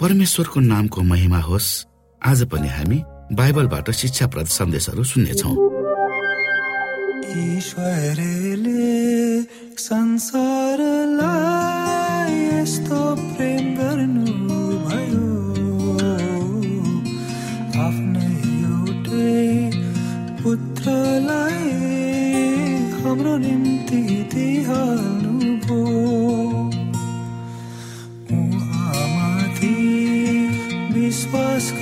परमेश्वरको नामको महिमा होस्। आज पनि हामी बाइबलबाट शिक्षाप्रद सन्देशहरू सुन्नेछौ। यस्तो प्रेम गर्नु भयो आफ्नै एउटै पुत्रलाई हाम्रो निम्ति दिइहाल्नु विश्वास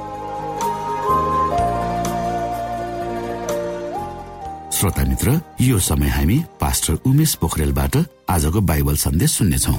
श्रोता मित्र यो समय हामी पास्टर उमेश पोखरेलबाट आजको बाइबल सन्देश सुन्नेछौ।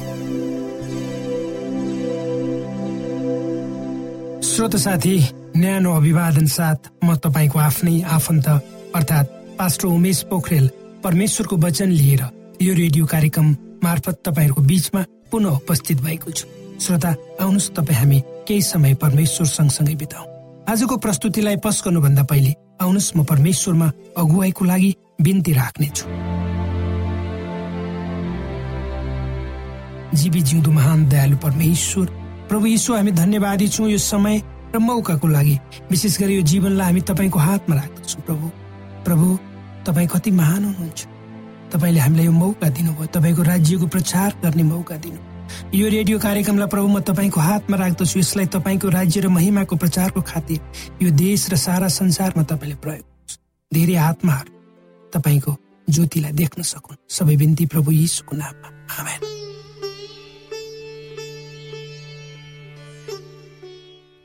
श्रोत साथी न्यानो अभिवादन साथ म तपाईँको आफ्नै आफन्त अर्थात् पास्टर उमेश पोखरेल परमेश्वरको वचन लिएर यो रेडियो कार्यक्रम मार्फत तपाईँहरूको बीचमा पुनः उपस्थित भएको छु। श्रोता आउनुहोस् तपाईँ हामी केही समय परमेश्वर सँगसँगै बिताउ। आजको प्रस्तुतिलाई पस गर्नुभन्दा पहिले आउनुहोस् म परमेश्वरमा अगुवाईको लागि बिन्ती राख्नेछु। जीवी जिउँदो महान दयालु परमेश्वर प्रभु यीशु हामी धन्यवादी छौँ यो समय र मौकाको लागि। विशेष गरी यो जीवनलाई हामी तपाईँको हातमा राख्दछौँ प्रभु। प्रभु तपाईँ कति महान हुनुहुन्छ। तपाईँले हामीलाई यो मौका दिनुभयो। तपाईँको राज्यको प्रचार गर्ने मौका दिनु यो रेडियो कार्यक्रमलाई प्रभु म तपाईँको हातमा राख्दछु। यसलाई तपाईँको राज्य र महिमाको प्रचारको खातिर यो देश र सारा संसारमा तपाईँले प्रयोग। धेरै आत्माहरू तपाईँको ज्योतिलाई देख्न सकुन्। सबै बिन्ती प्रभु यीशुको नाममा। आमेन।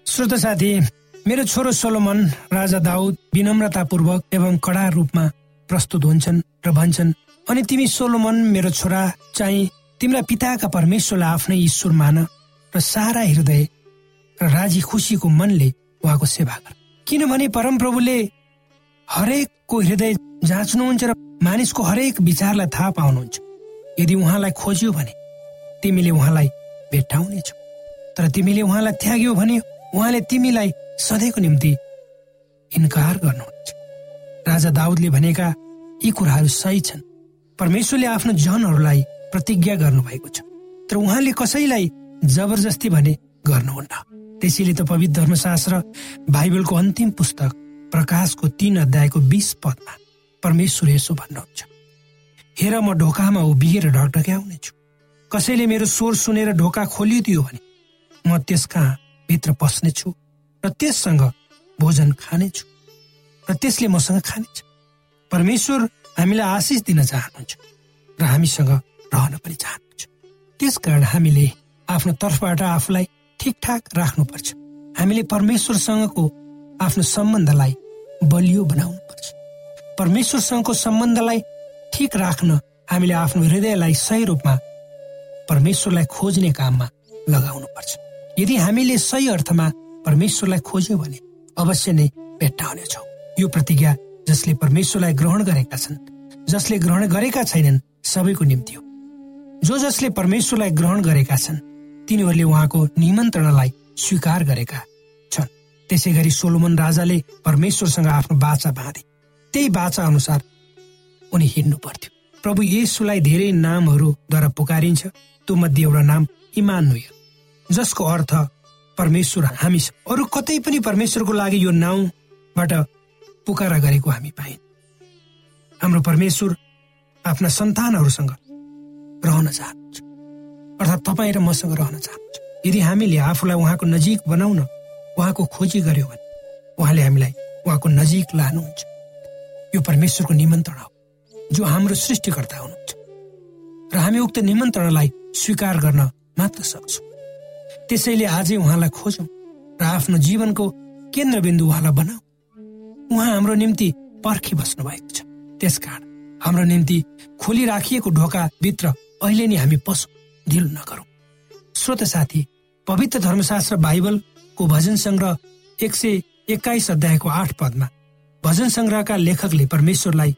श्रोत साथी मेरो छोरो सोलोमन राजा दाउद विनम्रतापूर्वक एवं कडा रूपमा प्रस्तुत हुन्छन् र भन्छन् अनि तिमी सोलोमन मेरो छोरा चाहिँ तिम्रा पिताका परमेश्वरलाई आफ्नै ईश्वर मान र सारा हृदय र राजी खुसीको मनले उहाँको सेवा गर किनभने परमप्रभुले हरेकको हृदय जाँच्नुहुन्छ र मानिसको हरेक विचारलाई थाहा पाउनुहुन्छ। यदि उहाँलाई खोज्यो भने तिमीले उहाँलाई भेट्टाउनेछौ। तर तिमीले उहाँलाई त्याग्यौ भने उहाँले तिमीलाई सधैँको निम्ति इन्कार गर्नुहुन्छ। राजा दाउदले भनेका यी कुराहरू सही छन्। परमेश्वरले आफ्नो जनहरूलाई प्रतिज्ञा गर्नुभएको छ। तर उहाँले कसैलाई जबरजस्ती भने गर्नुहुन्न। त्यसैले त पवित्र धर्मशास्त्र बाइबलको अन्तिम पुस्तक प्रकाशको तीन अध्यायको बीस पदमा परमेश्वर यसो भन्नुहुन्छ। हेर म ढोकामा उभिएर ढकढक्याउनेछु कसैले मेरो स्वर सुनेर ढोका खोलिदियो भने म त्यस कहाँ भित्र पस्नेछु र त्यससँग भोजन खानेछु र त्यसले मसँग खानेछ। परमेश्वर हामीलाई आशिष दिन चाहनुहुन्छ र हामीसँग रहन पनि चाहनुहुन्छ। त्यसकारण हामीले आफ्नो तर्फबाट आफूलाई ठिकठाक राख्नुपर्छ। हामीले परमेश्वरसँगको आफ्नो सम्बन्धलाई बलियो बनाउनु पर्छ परमेश्वरसँगको सम्बन्धलाई ठिक राख्न हामीले आफ्नो हृदयलाई सही रूपमा परमेश्वरलाई खोज्ने काममा लगाउनु पर्छ यदि हामीले सही अर्थमा परमेश्वरलाई खोज्यौँ भने अवश्य नै भेट्टाउनेछौँ यो प्रतिज्ञा जसले परमेश्वरलाई ग्रहण गरेका छन् जसले ग्रहण गरेका छैनन् सबैको निम्ति हो। जो जसले परमेश्वरलाई ग्रहण गरेका छन् तिनीहरूले उहाँको निमन्त्रणालाई स्वीकार गरेका छन्। त्यसै गरी सोलोमन राजाले परमेश्वरसँग आफ्नो बाचा बाँधे। त्यही बाचा अनुसार उनी हिँड्नु पर्थ्यो। प्रभु येसुलाई धेरै नामहरूद्वारा पुकारिन्छ। त्यो मध्ये एउटा नाम इमानुय जसको अर्थ परमेश्वर हामी। अरू कतै पनि परमेश्वरको लागि यो नाउँबाट पुकारा गरेको हामी पाइन। हाम्रो परमेश्वर आफ्ना सन्तानहरूसँग रहन चाहनुहुन्छ अर्थात् तपाईँ र मसँग रहन चाहनुहुन्छ यदि हामीले आफूलाई उहाँको नजिक बनाउन उहाँको खोजी गर्यो भने उहाँले हामीलाई उहाँको नजिक लानुहुन्छ। यो परमेश्वरको निमन्त्रणा हो जो हाम्रो सृष्टिकर्ता हुनुहुन्छ। र हामी उक्त निमन्त्रणालाई स्वीकार गर्न मात्र सक्छौँ। त्यसैले आजै उहाँलाई खोजौँ र आफ्नो जीवनको केन्द्रबिन्दु उहाँलाई बनाऊ। उहाँ हाम्रो निम्ति पर्खी बस्नु भएको छ। त्यसकारण हाम्रो निम्ति खोली राखिएको ढोका भित्र अहिले नै हामी पसौँ ढिल नगरौँ। श्रोत साथी पवित्र धर्मशास्त्र बाइबलको भजन सङ्ग्रह एक सय एक्काइस अध्यायको आठ पदमा भजन सङ्ग्रहका लेखकले परमेश्वरलाई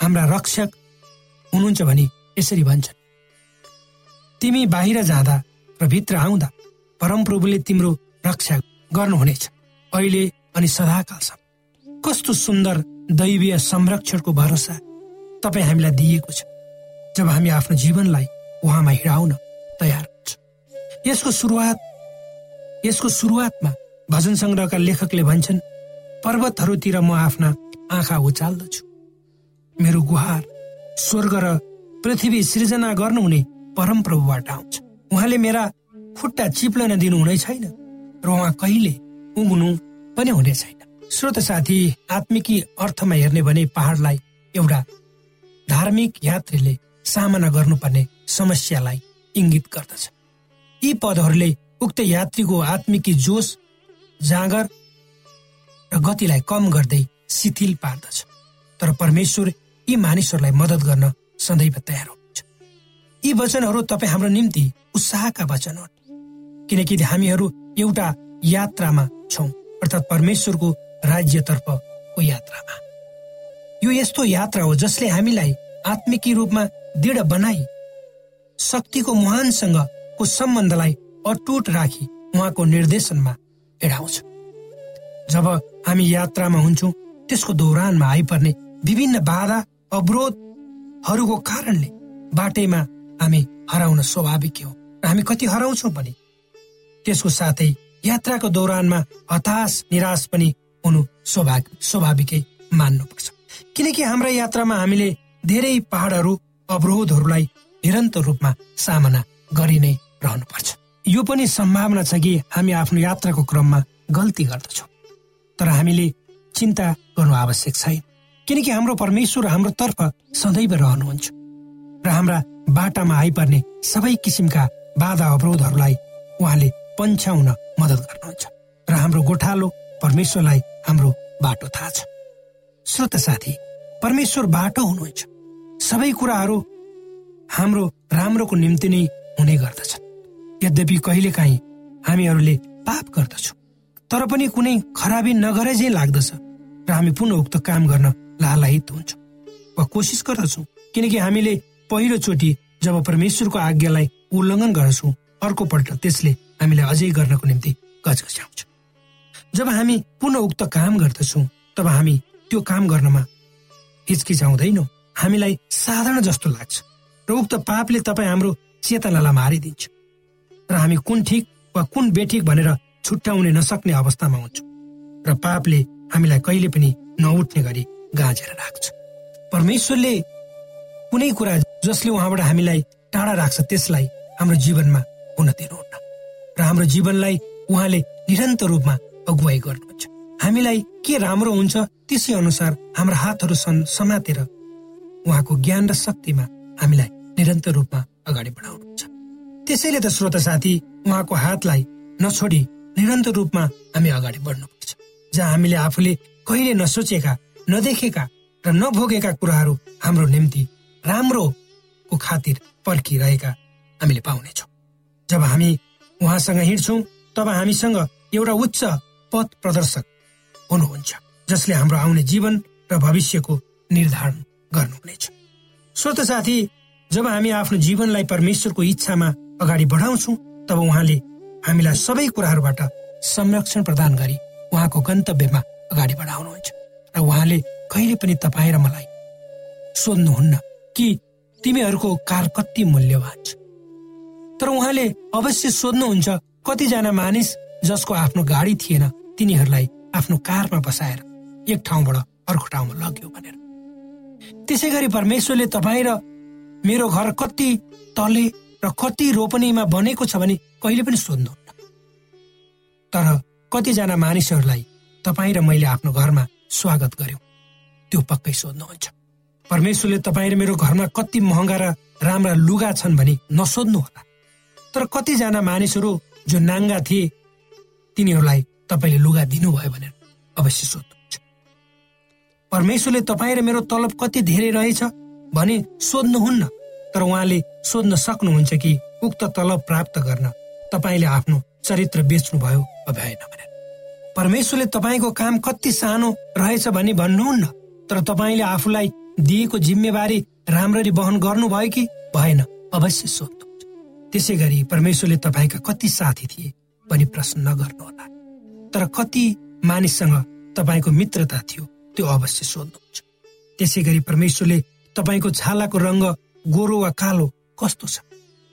हाम्रा रक्षक हुनुहुन्छ भनी यसरी भन्छन्। तिमी बाहिर जाँदा र भित्र आउँदा परमप्रभुले तिम्रो रक्षा गर्नुहुनेछ। अहिले अनि सदाकालसम्म कस्तो सुन्दर दैवीय संरक्षणको भरोसा तपाईँ हामीलाई दिएको छ। जब हामी आफ्नो जीवनलाई उहाँमा हिँडाउन तयार हुन्छ। यसको सुरुवात यसको सुरुवातमा भजन सङ्ग्रहका लेखकले भन्छन् पर्वतहरूतिर म आफ्ना आँखा उचाल्दछु। मेरो गुहार स्वर्ग र पृथ्वी सृजना गर्नुहुने परमप्रभुबाट आउँछ। उहाँले मेरा खुट्टा चिप्लन दिनु हुने छैन र उहाँ कहिले उम्नु पनि हुने छैन। श्रोत साथी आत्मिकी अर्थमा हेर्ने भने पहाडलाई एउटा धार्मिक यात्रीले सामना गर्नुपर्ने समस्यालाई इङ्गित गर्दछ। यी पदहरूले उक्त यात्रीको आत्मिकी जोस जाँगर र गतिलाई कम गर्दै शिथिल पार्दछ। तर परमेश्वर यी मानिसहरूलाई मद्दत गर्न सदैव तयार हुनुहुन्छ। यी वचनहरू तपाईँ हाम्रो निम्ति उत्साहका वचन हुन्। किनकि हामीहरू एउटा यात्रामा छौँ अर्थात् परमेश्वरको राज्यतर्फको यात्रामा। यो यस्तो यात्रा हो जसले हामीलाई आत्मिकी रूपमा दृढ बनाई। शक्तिको मुहानसँगको सम्बन्धलाई अटुट राखी उहाँको निर्देशनमा हिँडाउँछ जब हामी यात्रामा हुन्छौँ त्यसको दौरानमा आइपर्ने विभिन्न बाधा अवरोधहरूको कारणले बाटैमा हामी हराउन स्वाभाविक हो हामी कति हराउँछौँ पनि। त्यसको साथै यात्राको दौरानमा हताश निराश पनि हुनु स्वाभाविक स्वाभाविकै मान्नुपर्छ। किनकि हाम्रा यात्रामा हामीले धेरै पहाडहरू अवरोधहरूलाई निरन्तर रूपमा सामना गरि नै रहनुपर्छ। यो पनि सम्भावना छ कि हामी आफ्नो यात्राको क्रममा गल्ती गर्दछौँ। तर हामीले चिन्ता गर्नु आवश्यक छैन। किनकि हाम्रो परमेश्वर हाम्रो तर्फ सदैव रहनुहुन्छ र हाम्रा बाटामा आइपर्ने सबै किसिमका बाधा अवरोधहरूलाई उहाँले पन्छाउन मद्दत गर्नुहुन्छ र हाम्रो गोठालो परमेश्वरलाई हाम्रो बाटो थाहा छ। श्रोत साथी परमेश्वर बाटो हुनुहुन्छ। सबै कुराहरू हाम्रो राम्रोको निम्ति नै हुने गर्दछ। यद्यपि कहिलेकाहीँ हामीहरूले पाप गर्दछौँ तर पनि कुनै खराबी नगरे चाहिँ लाग्दछ र हामी पुनः उक्त काम गर्न लालायित हुन्छौँ। वा कोसिस गर्दछौँ किनकि हामीले पहिलोचोटि जब परमेश्वरको आज्ञालाई उल्लङ्घन गर्छौँ अर्कोपल्ट त्यसले हामीलाई अझै गर्नको निम्ति गजगज्याउँछ। जब हामी पुनः उक्त काम गर्दछौँ तब हामी त्यो काम गर्नमा हिचकिचाउँदैनौँ। हामीलाई साधारण जस्तो लाग्छ। र उक्त पापले तपाईँ हाम्रो चेतनालाई मारिदिन्छ। र हामी कुन ठिक वा कुन बेठिक भनेर छुट्याउन नसक्ने अवस्थामा हुन्छौँ। र पापले हामीलाई कहिले पनि नउठ्ने गरी गाँजेर राख्छ। परमेश्वरले कुनै कुरा जसले उहाँबाट हामीलाई टाढा राख्छ त्यसलाई हाम्रो जीवनमा हुन दिनुहुन्न। र हाम्रो जीवनलाई उहाँले निरन्तर रूपमा अगुवाई गर्नुहुन्छ। हामीलाई के राम्रो हुन्छ त्यसै अनुसार हाम्रो हातहरू समातेर उहाँको ज्ञान र शक्तिमा हामीलाई निरन्तर रूपमा अगाडि बढाउनुहुन्छ। त्यसैले त श्रोता साथी उहाँको हातलाई नछोडी निरन्तर रूपमा हामी अगाडि बढ्नुपर्छ। जहाँ हामीले आफूले कहिले नसोचेका नदेखेका र नभोगेका कुराहरू हाम्रो निम्ति राम्रोको खातिर पर्खिरहेका हामीले पाउनेछौँ। जब हामी उहाँसँग हिँड्छौँ तब हामीसँग एउटा उच्च पथ प्रदर्शक हुनुहुन्छ जसले हाम्रो आउने जीवन र भविष्यको निर्धारण गर्नुहुनेछ। श्रोत साथी जब हामी आफ्नो जीवनलाई परमेश्वरको इच्छामा अगाडि बढाउँछौँ तब उहाँले हामीलाई सबै कुराहरूबाट संरक्षण प्रदान गरी उहाँको गन्तव्यमा अगाडि बढाउनुहुन्छ। र उहाँले कहिले पनि तपाईँ र मलाई सोध्नुहुन्न कि तिमीहरूको कार कति मूल्यवान छ। तर उहाँले अवश्य सोध्नुहुन्छ कतिजना मानिस जसको आफ्नो गाडी थिएन तिनीहरूलाई आफ्नो कारमा बसाएर एक ठाउँबाट अर्को ठाउँमा लग्यो भनेर। त्यसै गरी परमेश्वरले तपाईँ र मेरो घर कति तले र कति रोपनीमा बनेको छ भने कहिले पनि सोध्नुहुन्न। तर कतिजना मानिसहरूलाई तपाईँ र मैले आफ्नो घरमा स्वागत गर्यो। त्यो पक्कै सोध्नुहुन्छ। परमेश्वरले तपाईँ र मेरो घरमा कति महँगा र राम्रा लुगा छन् भने नसोध्नु होला तर कतिजना मानिसहरू जो नाङ्गा थिए तिनीहरूलाई तपाईँले लुगा दिनुभयो भनेर अवश्य सोध्नुहुन्छ परमेश्वरले तपाईँ र मेरो तलब कति धेरै रहेछ भने सोध्नुहुन्न। तर उहाँले सोध्न सक्नुहुन्छ कि उक्त तलब प्राप्त गर्न तपाईँले आफ्नो चरित्र बेच्नुभयो वा भएन भनेर परमेश्वरले तपाईँको काम कति सानो रहेछ भनी भन्नुहुन्न। तर तपाईँले आफूलाई दिएको जिम्मेवारी राम्ररी वहन गर्नुभयो कि भएन अवश्य सोध्नुहुन्छ। त्यसै गरी परमेश्वरले तपाईँका कति साथी थिए भनी प्रश्न नगर्नुहोला तर कति मानिससँग तपाईँको मित्रता थियो त्यो अवश्य सोध्नुहुन्छ। त्यसै गरी परमेश्वरले तपाईँको छालाको रङ्ग गोरो वा कालो कस्तो छ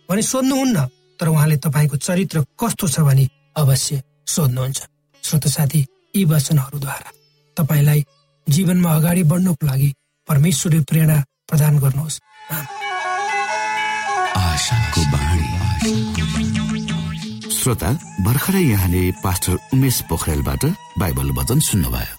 भने सोध्नुहुन्न तर उहाँले तपाईँको चरित्र कस्तो छ भने अवश्य सोध्नुहुन्छ। श्रोत साथी यी वचनहरूद्वारा तपाईँलाई जीवनमा अगाडि बढ्नको लागि परमेश्वरले प्रेरणा प्रदान गर्नुहोस्। श्रोता भर्खरै यहाँले पास्टर उमेश पोखरेलबाट बाइबल वचन सुन्नुभयो।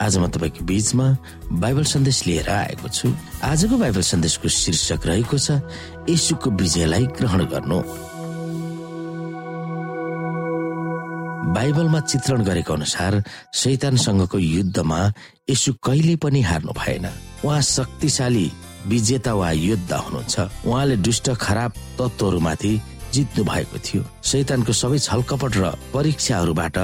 आज म तपाईँको बीचमा बाइबल सन्देश लिएर आएको छु। आजको बाइबल सन्देशको शीर्षक रहेको छ यशुको विजयलाई ग्रहण गर्नु। बाइबलमा चित्रण गरेको अनुसार शैतानसँगको युद्धमा यसु कहिले पनि हार्नु भएन। उहाँ शक्तिशाली विजेता वा योद्धा हुनुहुन्छ। उहाँले दुष्ट खराब तत्वहरूमाथि जित्नु भएको थियो। शैतानको सबै छलकपट र परीक्षाहरूबाट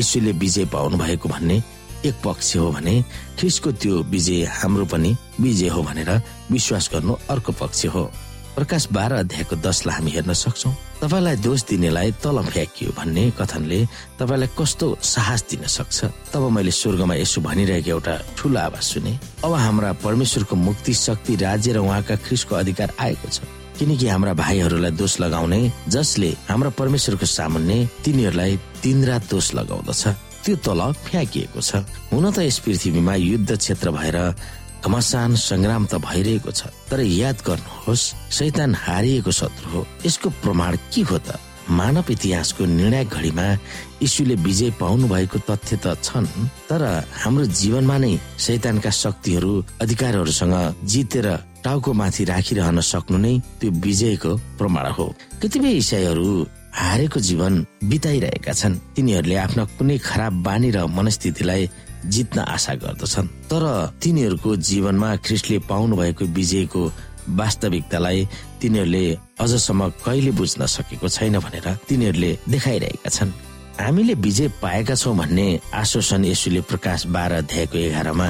यीशुले विजय पाउनु भएको भन्ने एक पक्ष हो भने ख्रिसको त्यो विजय हाम्रो पनि विजय हो भनेर विश्वास गर्नु अर्को पक्ष हो। प्रकाश बाह्र अध्यायको दसलाई हामी हेर्न सक्छौ। तपाईँलाई दोष दिनेलाई तल फ्याँकियो भन्ने कथनले तपाईँलाई कस्तो साहस दिन सक्छ? तब मैले स्वर्गमा यसो भनिरहेको एउटा ठुलो आवाज सुने। अब हाम्रा परमेश्वरको मुक्ति शक्ति राज्य र उहाँका ख्रिसको अधिकार आएको छ। किनकि हाम्रा भाइहरूलाई दोष लगाउने जसले हाम्रा परमेश्वरको सामुन्ने तिनीहरूलाई दिन रात दोष लगाउँदछ। त्यो तल फ्याँकिएको छ। हुन त यस पृथ्वीमा युद्ध क्षेत्र भएर घमासान संग्राम त भइरहेको छ। तर याद गर्नुहोस् शैतान हारिएको शत्रु हो। यसको प्रमाण के हो त? मानव इतिहासको निर्णायक घडीमा यीशुले विजय पाउनु भएको तथ्य त छन् तर हाम्रो जीवनमा नै शैतानका शक्तिहरू अधिकारहरूसँग जितेर टाउको माथि राखिरहन सक्नु नै त्यो विजयको प्रमाण हो। कतिपय इसाईहरू हारेको जीवन बिताइरहेका छन्। तिनीहरूले आफ्ना कुनै खराब बानी र मनस्थितिलाई जित्न आशा गर्दछन्। तर तिनीहरूको जीवनमा ख्रिस्टले पाउनु भएको विजयको वास्तविकतालाई तिनीहरूले अझसम्म कहिले बुझ्न सकेको छैन भनेर तिनीहरूले देखाइरहेका छन्। हामीले विजय पाएका छौँ भन्ने आश्वासन यसुले प्रकाश बाह्र अध्यायको एघारमा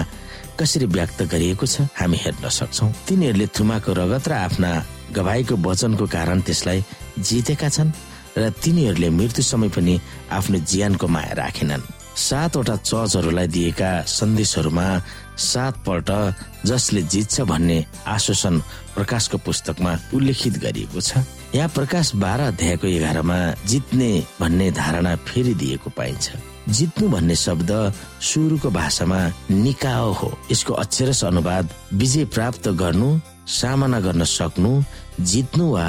कसरी व्यक्त गरिएको छ हामी हेर्न सक्छौ। तिनीहरूले थुमाको रगत र आफ्ना गवाईको वचनको कारण त्यसलाई जितेका छन्। र तिनीहरूले मृत्यु समय पनि आफ्नो ज्यानको माया राखेनन्। सातवटा चर्चहरूलाई दिएका सन्देशहरूमा सात पल्ट जसले जित्छ भन्ने आश्वासन प्रकाशको पुस्तकमा उल्लेखित गरिएको छ। यहाँ प्रकाश बाह्र अध्यायको एघारमा जित्ने भन्ने धारणा फेरि दिएको पाइन्छ। जित्नु भन्ने शब्द सुरुको भाषामा निकाओ हो। यसको अक्षरस अनुवाद विजय प्राप्त गर्नु सामना गर्न सक्नु जित्नु वा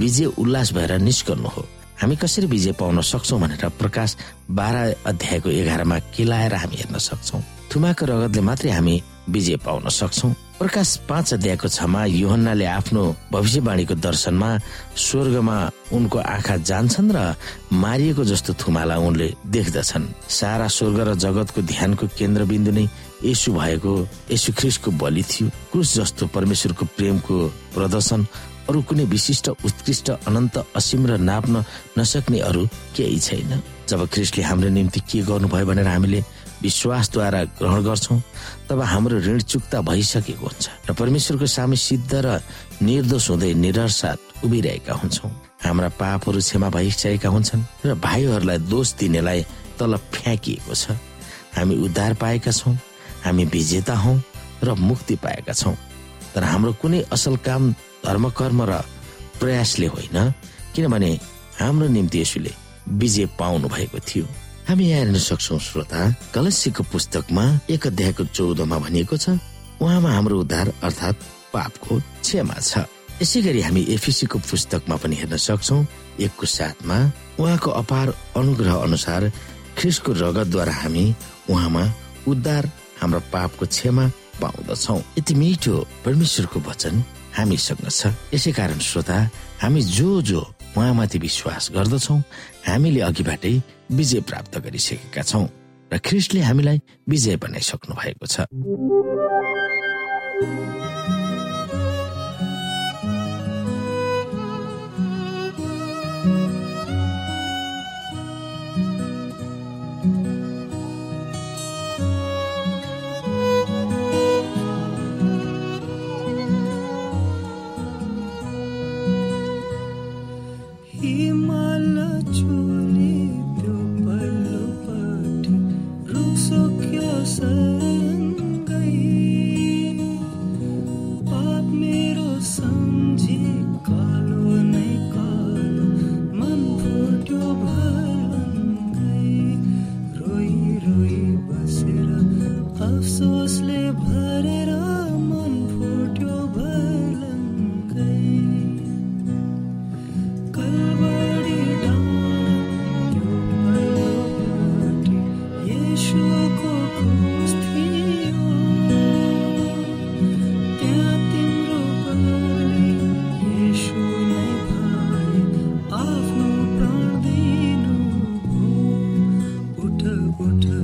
विजय उल्लास भएर निस्कनु हो। हामी कसरी विजय पाउन सक्छौ भनेर प्रकाश बाह्र अध्यायको एघारमा केलाएर हामी हेर्न सक्छौ। थुमाको रगतले मात्रै हामी विजय पाउन सक्छौ। प्रकाश पाँच अध्यायको छमा योहन्नाले आफ्नो भविष्यवाणीको दर्शनमा स्वर्गमा उनको आँखा जान्छन् र मारिएको जस्तो थुमालाई उनले देख्दछन्। सारा स्वर्ग र जगतको ध्यानको केन्द्रबिन्दु नै यसु भएको यसु ख्रिसको बलि थियो। क्रुस जस्तो परमेश्वरको प्रेमको प्रदर्शन अरू कुनै विशिष्ट उत्कृष्ट अनन्त असीम र नाप्न नसक्ने अरू केही छैन। जब ख्रिस्टले हाम्रो निम्ति के गर्नुभयो भनेर हामीले विश्वासद्वारा ग्रहण गर्छौँ तब हाम्रो ऋण चुक्ता भइसकेको हुन्छ र परमेश्वरको सामु सिद्ध र निर्दोष हुँदै निरसात उभिरहेका हुन्छौँ। हाम्रा पापहरू क्षमा भइसकेका हुन्छन् र भाइहरूलाई दोष दिनेलाई तल फ्याँकिएको छ। हामी उद्धार पाएका छौँ हामी विजेता हौ र मुक्ति पाएका छौँ। तर हाम्रो कुनै असल काम धर्मकर्म र प्रयासले होइन किनभने हाम्रो निम्ति यसुले विजय पाउनु भएको थियो। हामी यहाँ हेर्न सक्छौ श्रोता कलसीको पुस्तकमा एक अध्यायको चौधमा भनिएको छ उहाँमा हाम्रो उद्धार अर्थात् पापको क्षमा छ। यसै गरी हामी एफिसीको पुस्तकमा पनि हेर्न सक्छौ एकको साथमा उहाँको अपार अनुग्रह अनुसार ख्रिसको रगतद्वारा हामी उहाँमा उद्धार हाम्रो पापको क्षमा पाउँदछौ। यति मिठो परमेश्वरको वचन हामीसँग छ। यसै कारण श्रोता हामी जो जो उहाँमाथि विश्वास गर्दछौ हामीले अघिबाटै विजय प्राप्त गरिसकेका छौँ र ख्रिस्टले हामीलाई विजय बनाइसक्नु भएको छ। श्रोता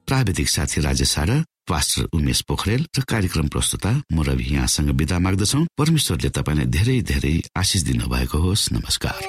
प्राविधिक साथी राजेश र पास्टर उमेश पोखरेल र कार्यक्रम प्रस्तुता म रवि यहाँसँग विदा माग्दछौ। परमेश्वरले तपाईँलाई धेरै धेरै आशिष दिनु भएको होस्। नमस्कार।